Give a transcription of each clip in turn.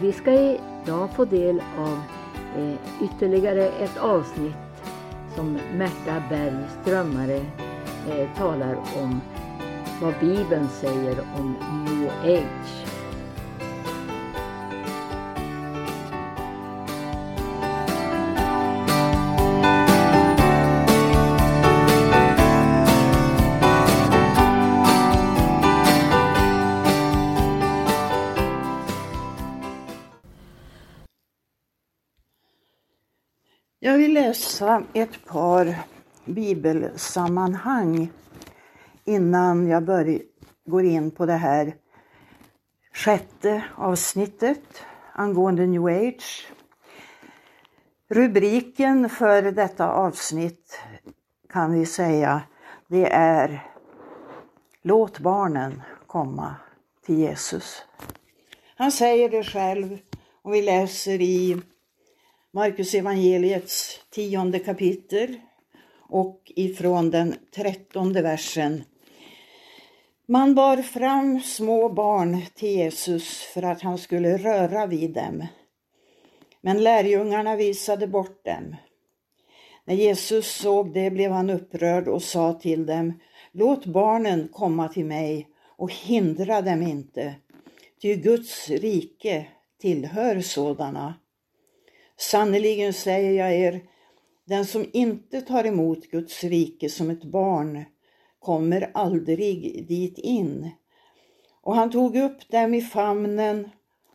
vi ska idag få del av eh, ytterligare ett avsnitt som Märta Berg Strömmare eh, talar om vad Bibeln säger om New Age. Läsa ett par bibelsammanhang innan jag börjar, går in på det här sjätte avsnittet angående new age. Rubriken för detta avsnitt kan vi säga det är Låt barnen komma till Jesus. Han säger det själv och vi läser i Markus evangeliets tionde kapitel och ifrån den trettonde versen. Man bar fram små barn till Jesus för att han skulle röra vid dem. Men lärjungarna visade bort dem. När Jesus såg det blev han upprörd och sa till dem, låt barnen komma till mig och hindra dem inte, ty Guds rike tillhör sådana. Sannerligen säger jag er, den som inte tar emot Guds rike som ett barn kommer aldrig dit in. Och han tog upp dem i famnen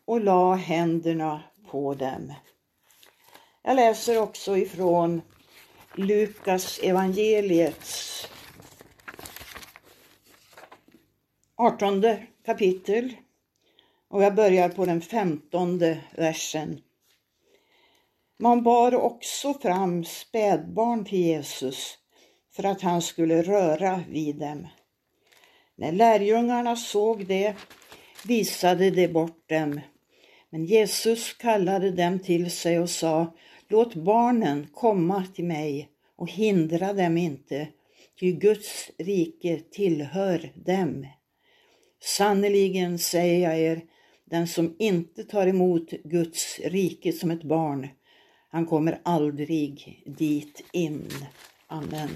och la händerna på dem. Jag läser också ifrån Lukas evangeliets 18 kapitel och jag börjar på den femtonde versen. Man bar också fram spädbarn till Jesus för att han skulle röra vid dem. När lärjungarna såg det visade de bort dem. Men Jesus kallade dem till sig och sa, låt barnen komma till mig och hindra dem inte, ty Guds rike tillhör dem. Sannerligen säger jag er, den som inte tar emot Guds rike som ett barn han kommer aldrig dit in. Amen.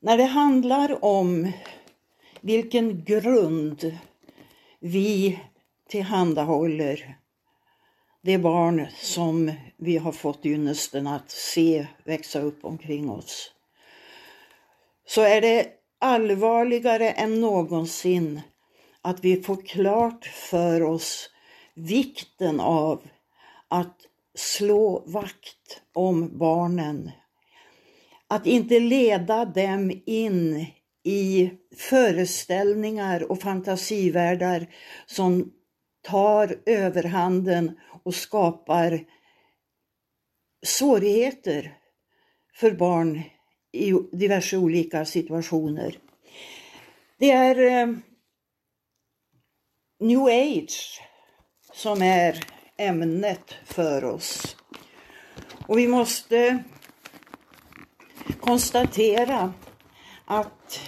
När det handlar om vilken grund vi tillhandahåller det barn som vi har fått ynnesten att se växa upp omkring oss så är det allvarligare än någonsin att vi får klart för oss vikten av att slå vakt om barnen. Att inte leda dem in i föreställningar och fantasivärldar som tar överhanden och skapar svårigheter för barn i diverse olika situationer. Det är eh, new age som är ämnet för oss. Och vi måste konstatera att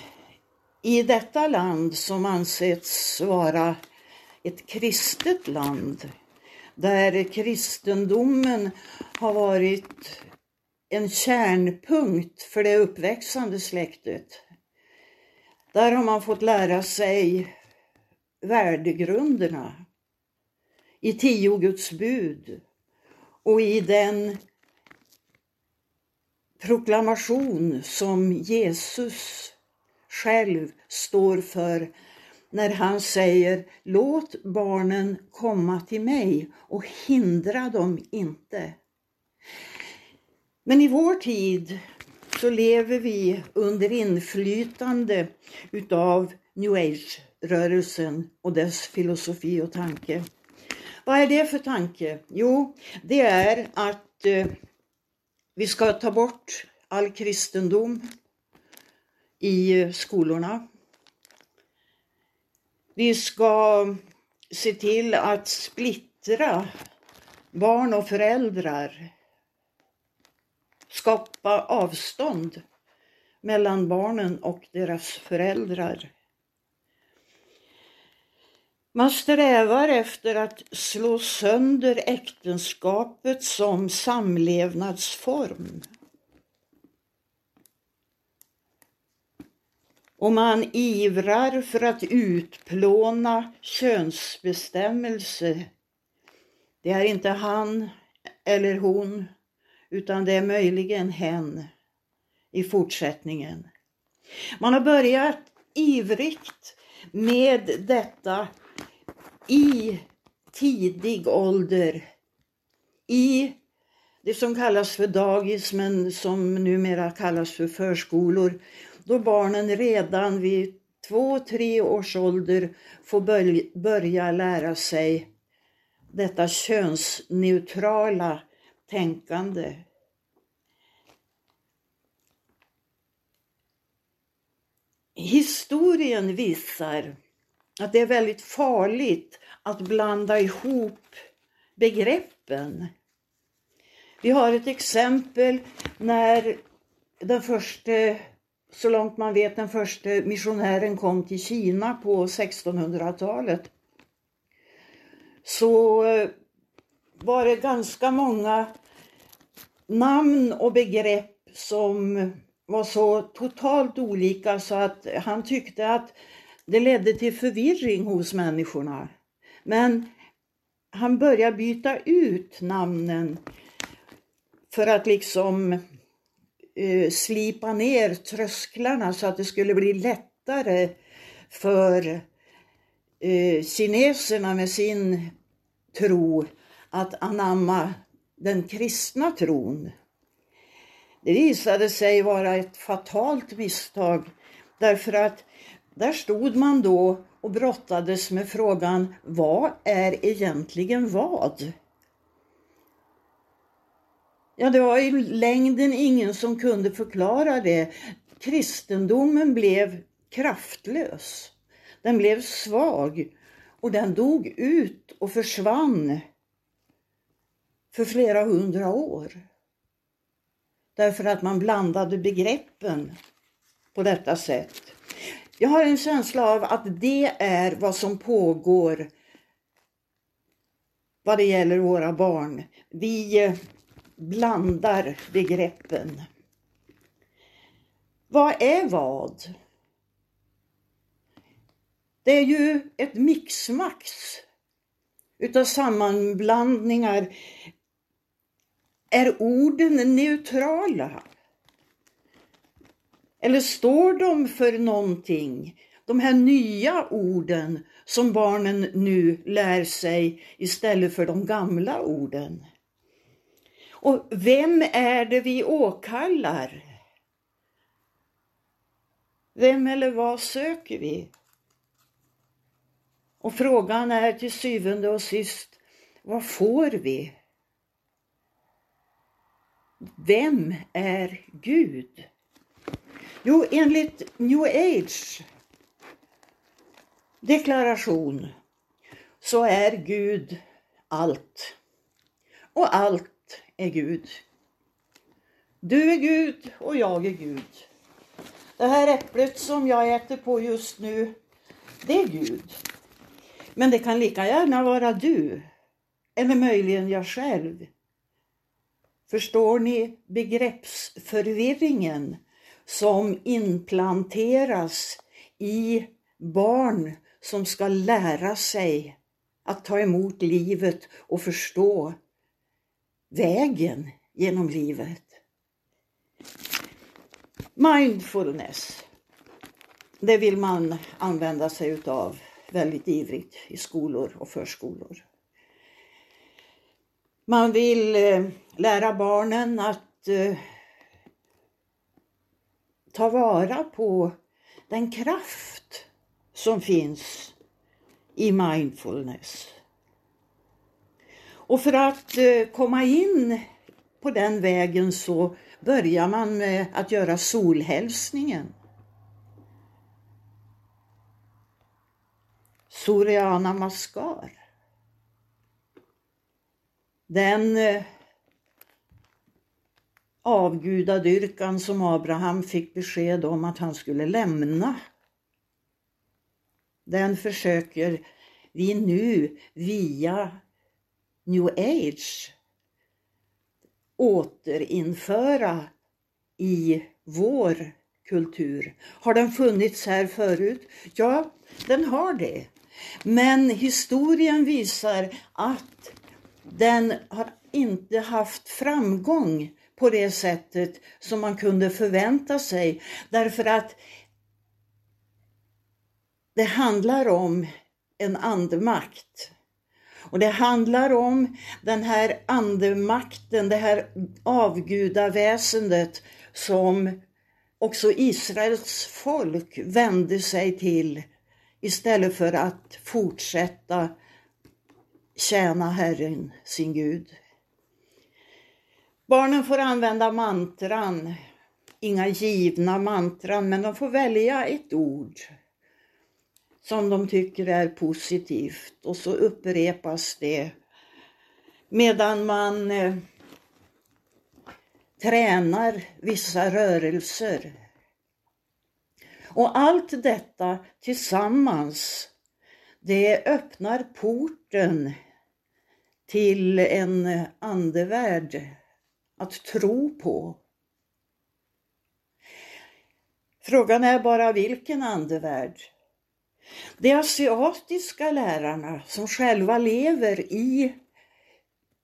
i detta land som ansetts vara ett kristet land där kristendomen har varit en kärnpunkt för det uppväxande släktet. Där har man fått lära sig värdegrunderna i tio Guds bud och i den proklamation som Jesus själv står för när han säger låt barnen komma till mig och hindra dem inte. Men i vår tid så lever vi under inflytande utav new age-rörelsen och dess filosofi och tanke. Vad är det för tanke? Jo, det är att eh, vi ska ta bort all kristendom i eh, skolorna. Vi ska se till att splittra barn och föräldrar. Skapa avstånd mellan barnen och deras föräldrar. Man strävar efter att slå sönder äktenskapet som samlevnadsform. Och man ivrar för att utplåna könsbestämmelse. Det är inte han eller hon, utan det är möjligen hen i fortsättningen. Man har börjat ivrigt med detta i tidig ålder. I det som kallas för dagis men som numera kallas för förskolor. Då barnen redan vid två, tre års ålder får börja lära sig detta könsneutrala tänkande. Historien visar att det är väldigt farligt att blanda ihop begreppen. Vi har ett exempel när den första, så långt man vet, den första missionären kom till Kina på 1600-talet. Så eh, var det ganska många namn och begrepp som var så totalt olika så att han tyckte att det ledde till förvirring hos människorna. Men han började byta ut namnen för att liksom uh, slipa ner trösklarna så att det skulle bli lättare för uh, kineserna med sin tro att anamma den kristna tron. Det visade sig vara ett fatalt misstag därför att där stod man då och brottades med frågan vad är egentligen vad? Ja, det var i längden ingen som kunde förklara det. Kristendomen blev kraftlös. Den blev svag och den dog ut och försvann för flera hundra år. Därför att man blandade begreppen på detta sätt. Jag har en känsla av att det är vad som pågår vad det gäller våra barn. Vi eh, blandar begreppen. Vad är vad? Det är ju ett mixmax utav sammanblandningar. Är orden neutrala? Eller står de för någonting? De här nya orden som barnen nu lär sig istället för de gamla orden. Och vem är det vi åkallar? Vem eller vad söker vi? Och frågan är till syvende och sist, vad får vi? Vem är Gud? Jo, enligt New Age deklaration så är Gud allt. Och allt är Gud. Du är Gud och jag är Gud. Det här äpplet som jag äter på just nu, det är Gud. Men det kan lika gärna vara du. Eller möjligen jag själv. Förstår ni begreppsförvirringen som implanteras i barn som ska lära sig att ta emot livet och förstå vägen genom livet. Mindfulness, det vill man använda sig utav väldigt ivrigt i skolor och förskolor. Man vill eh, lära barnen att eh, ta vara på den kraft som finns i mindfulness. Och för att eh, komma in på den vägen så börjar man med att göra solhälsningen. Surya Namaskar. Den eh, avgudadyrkan som Abraham fick besked om att han skulle lämna. Den försöker vi nu via new age återinföra i vår kultur. Har den funnits här förut? Ja, den har det. Men historien visar att den har inte haft framgång på det sättet som man kunde förvänta sig. Därför att det handlar om en andemakt. Och det handlar om den här andemakten, det här avgudaväsendet som också Israels folk vände sig till istället för att fortsätta tjäna Herren, sin Gud. Barnen får använda mantran, inga givna mantran, men de får välja ett ord som de tycker är positivt och så upprepas det. Medan man eh, tränar vissa rörelser. Och allt detta tillsammans, det öppnar porten till en andevärld att tro på. Frågan är bara vilken andevärld. De asiatiska lärarna som själva lever i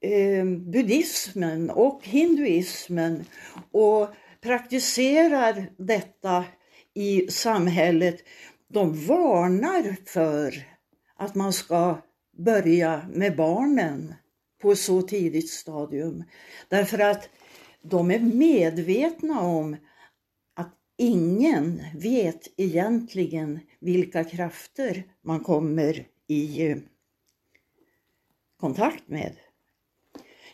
eh, buddhismen och hinduismen och praktiserar detta i samhället, de varnar för att man ska börja med barnen på så tidigt stadium. Därför att de är medvetna om att ingen vet egentligen vilka krafter man kommer i eh, kontakt med.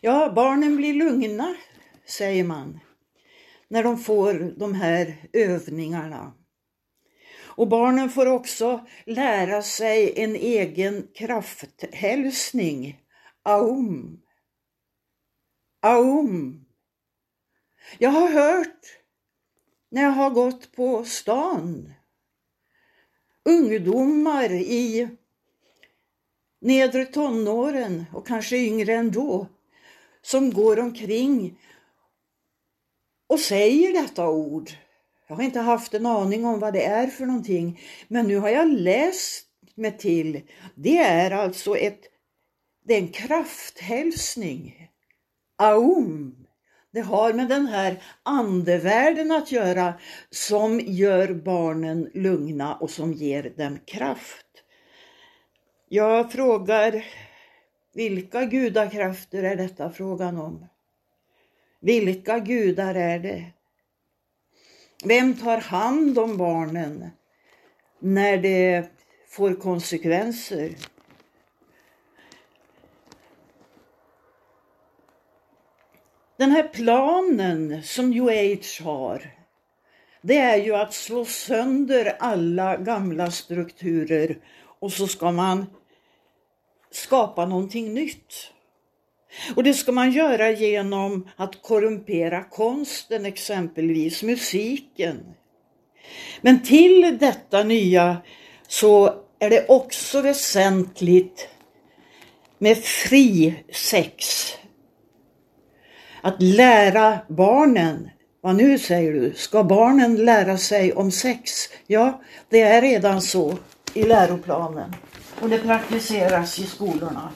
Ja, barnen blir lugna, säger man, när de får de här övningarna. Och barnen får också lära sig en egen krafthälsning. Aum. Aum. Jag har hört när jag har gått på stan ungdomar i nedre tonåren och kanske yngre ändå som går omkring och säger detta ord. Jag har inte haft en aning om vad det är för någonting, men nu har jag läst mig till. Det är alltså ett, det är en krafthälsning. Aum. Det har med den här andevärlden att göra som gör barnen lugna och som ger dem kraft. Jag frågar vilka gudakrafter är detta frågan om? Vilka gudar är det? Vem tar hand om barnen när det får konsekvenser? Den här planen som New Age har, det är ju att slå sönder alla gamla strukturer och så ska man skapa någonting nytt. Och det ska man göra genom att korrumpera konsten, exempelvis musiken. Men till detta nya så är det också väsentligt med fri sex. Att lära barnen, vad nu säger du, ska barnen lära sig om sex? Ja, det är redan så i läroplanen och det praktiseras i skolorna.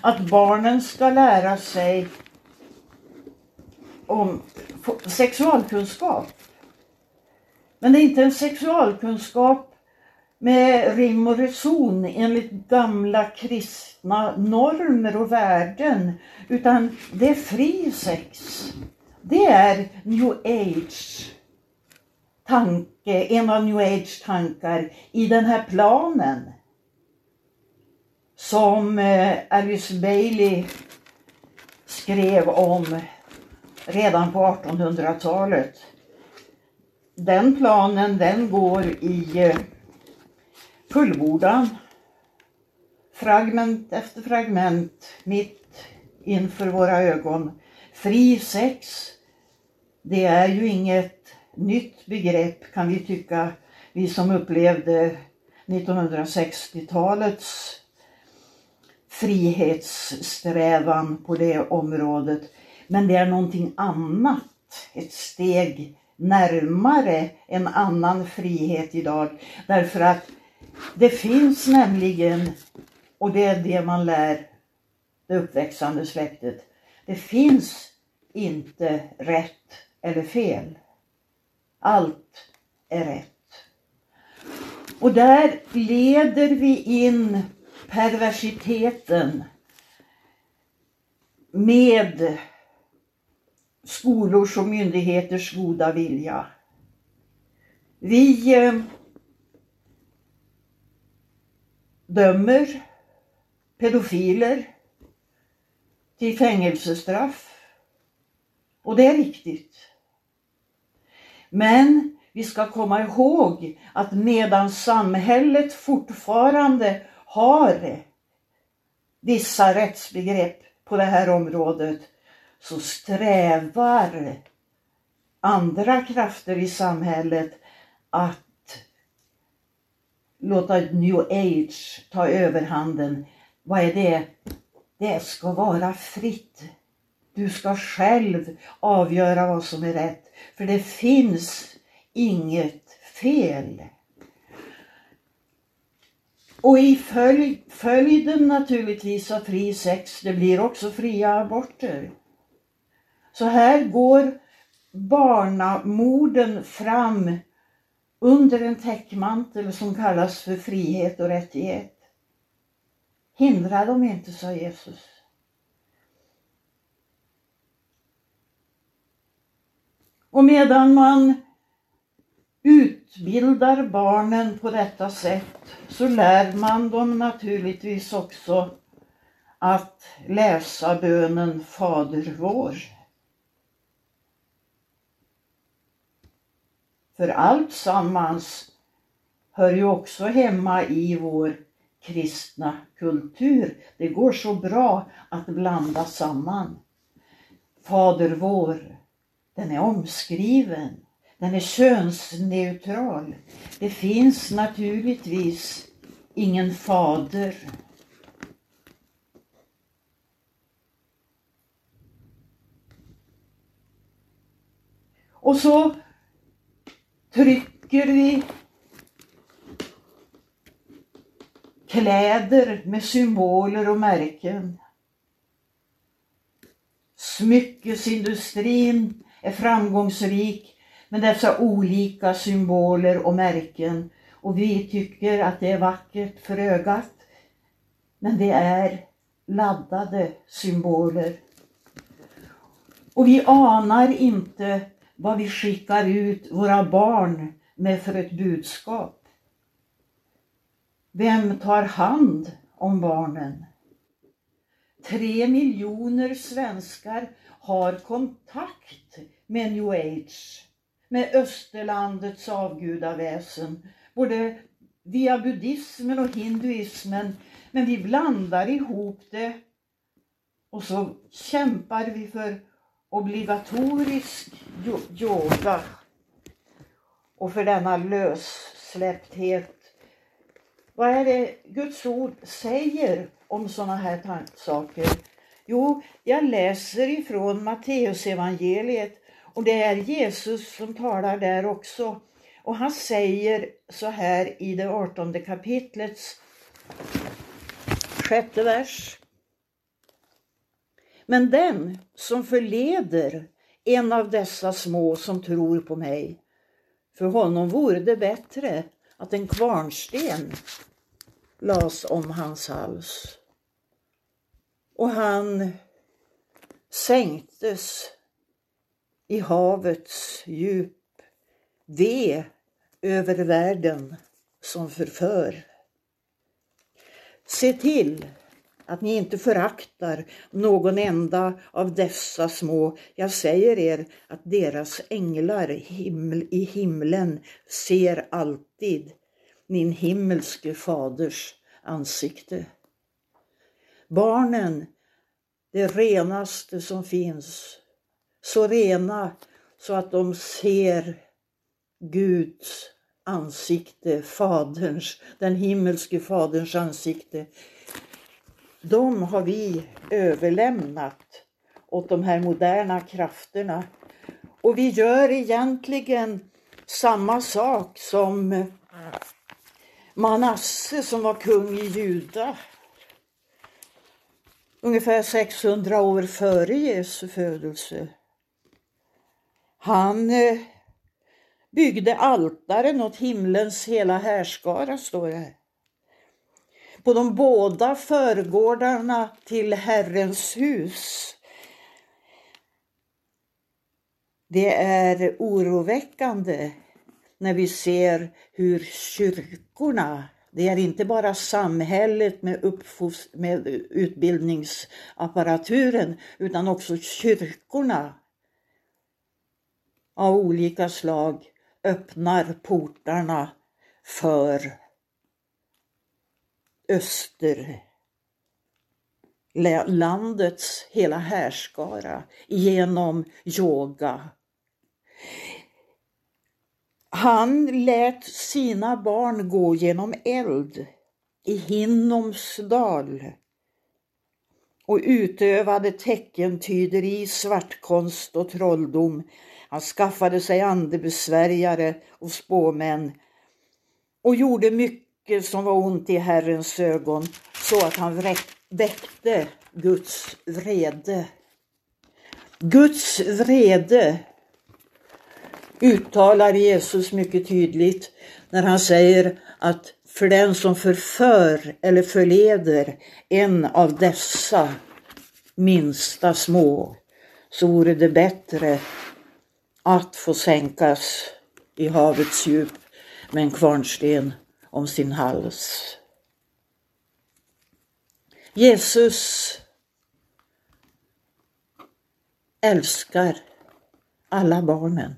Att barnen ska lära sig om sexualkunskap. Men det är inte en sexualkunskap med rim och reson enligt gamla kristna normer och värden, utan det är fri sex. Det är new age tanke, en av new age tankar i den här planen som eh, Alice Bailey skrev om redan på 1800-talet. Den planen den går i eh, fullbordan. Fragment efter fragment mitt inför våra ögon. Fri sex, det är ju inget nytt begrepp kan vi tycka, vi som upplevde 1960-talets frihetssträvan på det området. Men det är någonting annat, ett steg närmare en annan frihet idag. Därför att det finns nämligen, och det är det man lär det uppväxande släktet, det finns inte rätt eller fel. Allt är rätt. Och där leder vi in perversiteten med skolors och myndigheters goda vilja. Vi eh, dömer pedofiler till fängelsestraff. Och det är riktigt. Men vi ska komma ihåg att medan samhället fortfarande har vissa rättsbegrepp på det här området så strävar andra krafter i samhället att låta new age ta överhanden. Vad är det? Det ska vara fritt. Du ska själv avgöra vad som är rätt. För det finns inget fel. Och i följ, följden naturligtvis av fri sex, det blir också fria aborter. Så här går barnamorden fram under en täckmantel som kallas för frihet och rättighet. Hindra dem inte, sa Jesus. Och medan man utbildar barnen på detta sätt så lär man dem naturligtvis också att läsa bönen Fader vår. För allt sammans hör ju också hemma i vår kristna kultur. Det går så bra att blanda samman. Fader vår, den är omskriven. Den är könsneutral. Det finns naturligtvis ingen fader. Och så trycker vi kläder med symboler och märken. Smyckesindustrin är framgångsrik med dessa olika symboler och märken och vi tycker att det är vackert för ögat. Men det är laddade symboler. Och vi anar inte vad vi skickar ut våra barn med för ett budskap. Vem tar hand om barnen? Tre miljoner svenskar har kontakt med new age, med österlandets avgudaväsen, både via buddhismen och hinduismen. Men vi blandar ihop det och så kämpar vi för obligatorisk yoga och för denna lössläppthet. Vad är det Guds ord säger om sådana här saker? Jo, jag läser ifrån Matteusevangeliet och det är Jesus som talar där också. Och han säger så här i det artonde kapitlets sjätte vers. Men den som förleder en av dessa små som tror på mig, för honom vore det bättre att en kvarnsten las om hans hals. Och han sänktes i havets djup, ve över världen som förför. Se till att ni inte föraktar någon enda av dessa små. Jag säger er att deras änglar i himlen ser alltid min himmelske faders ansikte. Barnen, det renaste som finns, så rena så att de ser Guds ansikte, Faderns, den himmelske Faderns ansikte de har vi överlämnat åt de här moderna krafterna. Och vi gör egentligen samma sak som Manasse som var kung i Juda. Ungefär 600 år före Jesu födelse. Han eh, byggde altaren åt himlens hela härskara, står det. På de båda förgårdarna till Herrens hus. Det är oroväckande när vi ser hur kyrkorna, det är inte bara samhället med, uppfos, med utbildningsapparaturen utan också kyrkorna av olika slag öppnar portarna för österlandets hela härskara genom yoga. Han lät sina barn gå genom eld i Hinnoms dal och utövade teckentyderi, svartkonst och trolldom. Han skaffade sig andebesvärjare och spåmän och gjorde mycket som var ont i Herrens ögon så att han väckte Guds vrede. Guds vrede uttalar Jesus mycket tydligt när han säger att för den som förför eller förleder en av dessa minsta små så vore det bättre att få sänkas i havets djup med en kvarnsten om sin hals. Jesus älskar alla barnen.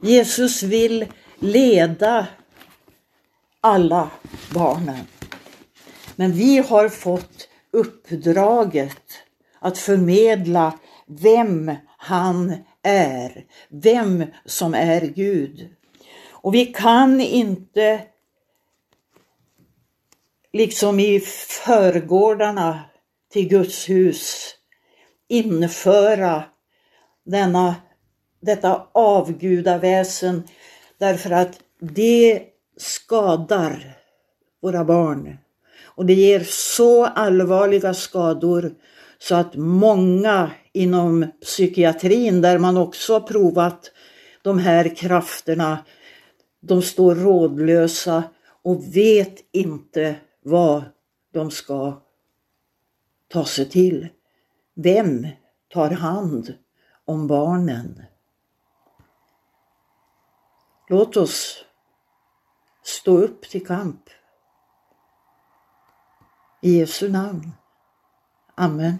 Jesus vill leda alla barnen. Men vi har fått uppdraget att förmedla vem han är, vem som är Gud. Och vi kan inte liksom i förgårdarna till Guds hus införa denna detta avgudaväsen därför att det skadar våra barn. Och det ger så allvarliga skador så att många inom psykiatrin där man också har provat de här krafterna, de står rådlösa och vet inte vad de ska ta sig till. Vem tar hand om barnen? Låt oss stå upp till kamp. I Jesu namn. Amen.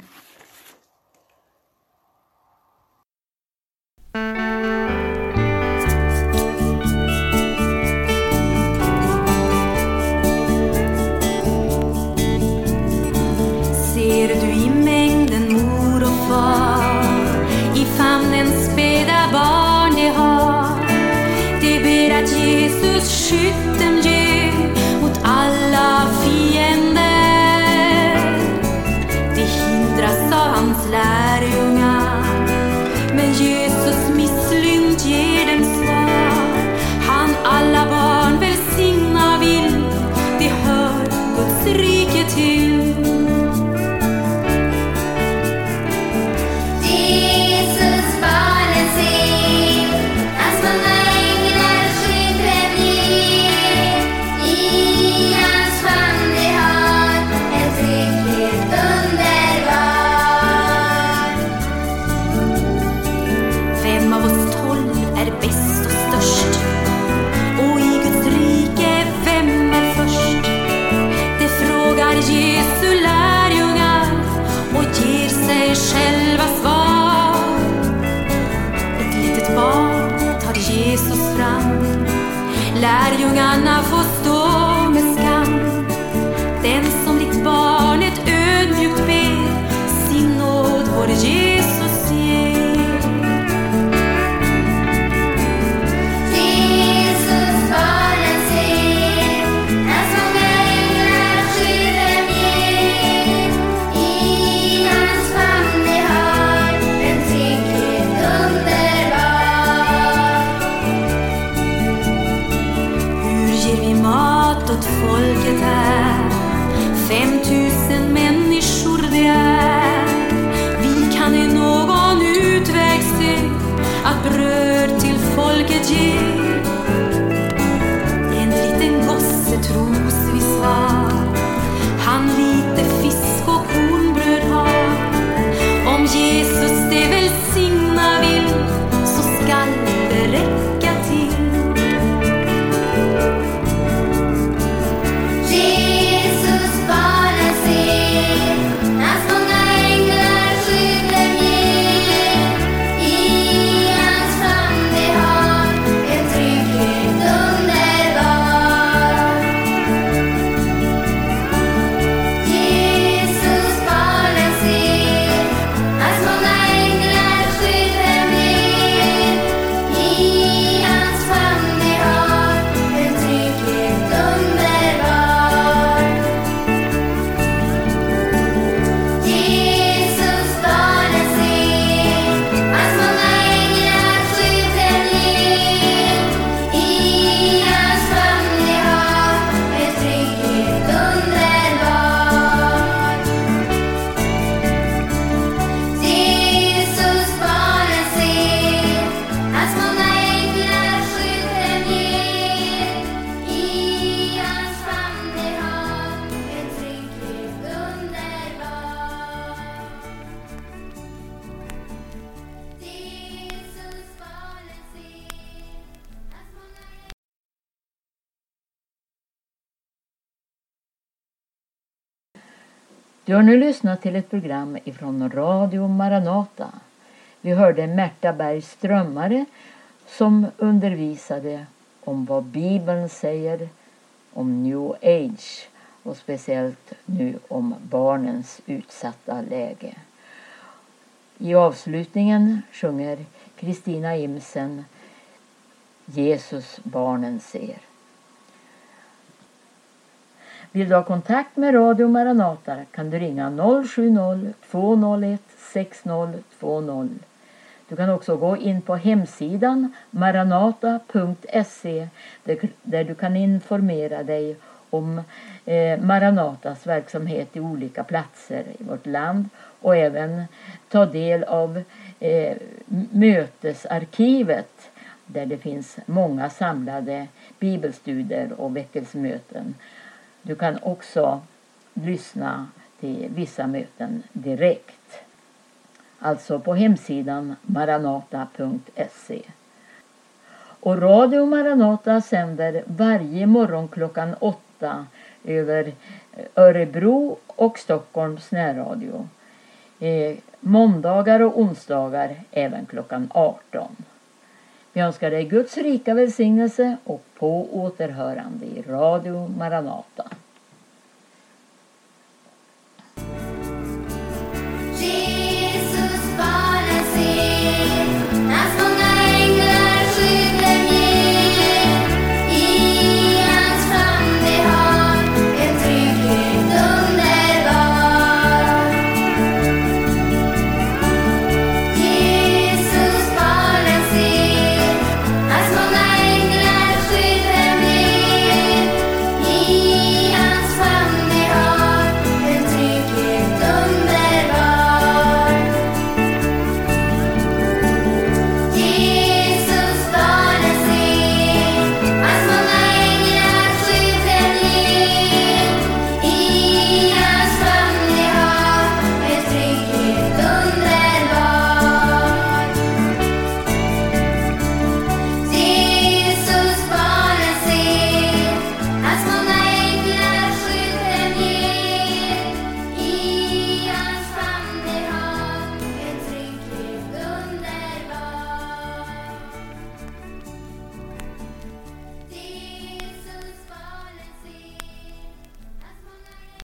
Du har nu lyssnat till ett program ifrån Radio Maranata. Vi hörde Märta Berg Strömmare som undervisade om vad Bibeln säger om New Age och speciellt nu om barnens utsatta läge. I avslutningen sjunger Kristina Imsen Jesus barnen ser. Vill du ha kontakt med Radio Maranata kan du ringa 070-201 6020. Du kan också gå in på hemsidan maranata.se där du kan informera dig om eh, Maranatas verksamhet i olika platser i vårt land och även ta del av eh, mötesarkivet där det finns många samlade bibelstudier och väckelsemöten. Du kan också lyssna till vissa möten direkt. Alltså på hemsidan maranata.se. Och Radio Maranata sänder varje morgon klockan åtta över Örebro och Stockholms närradio. Eh, måndagar och onsdagar även klockan 18. Vi önskar dig Guds rika välsignelse och på återhörande i Radio Maranata.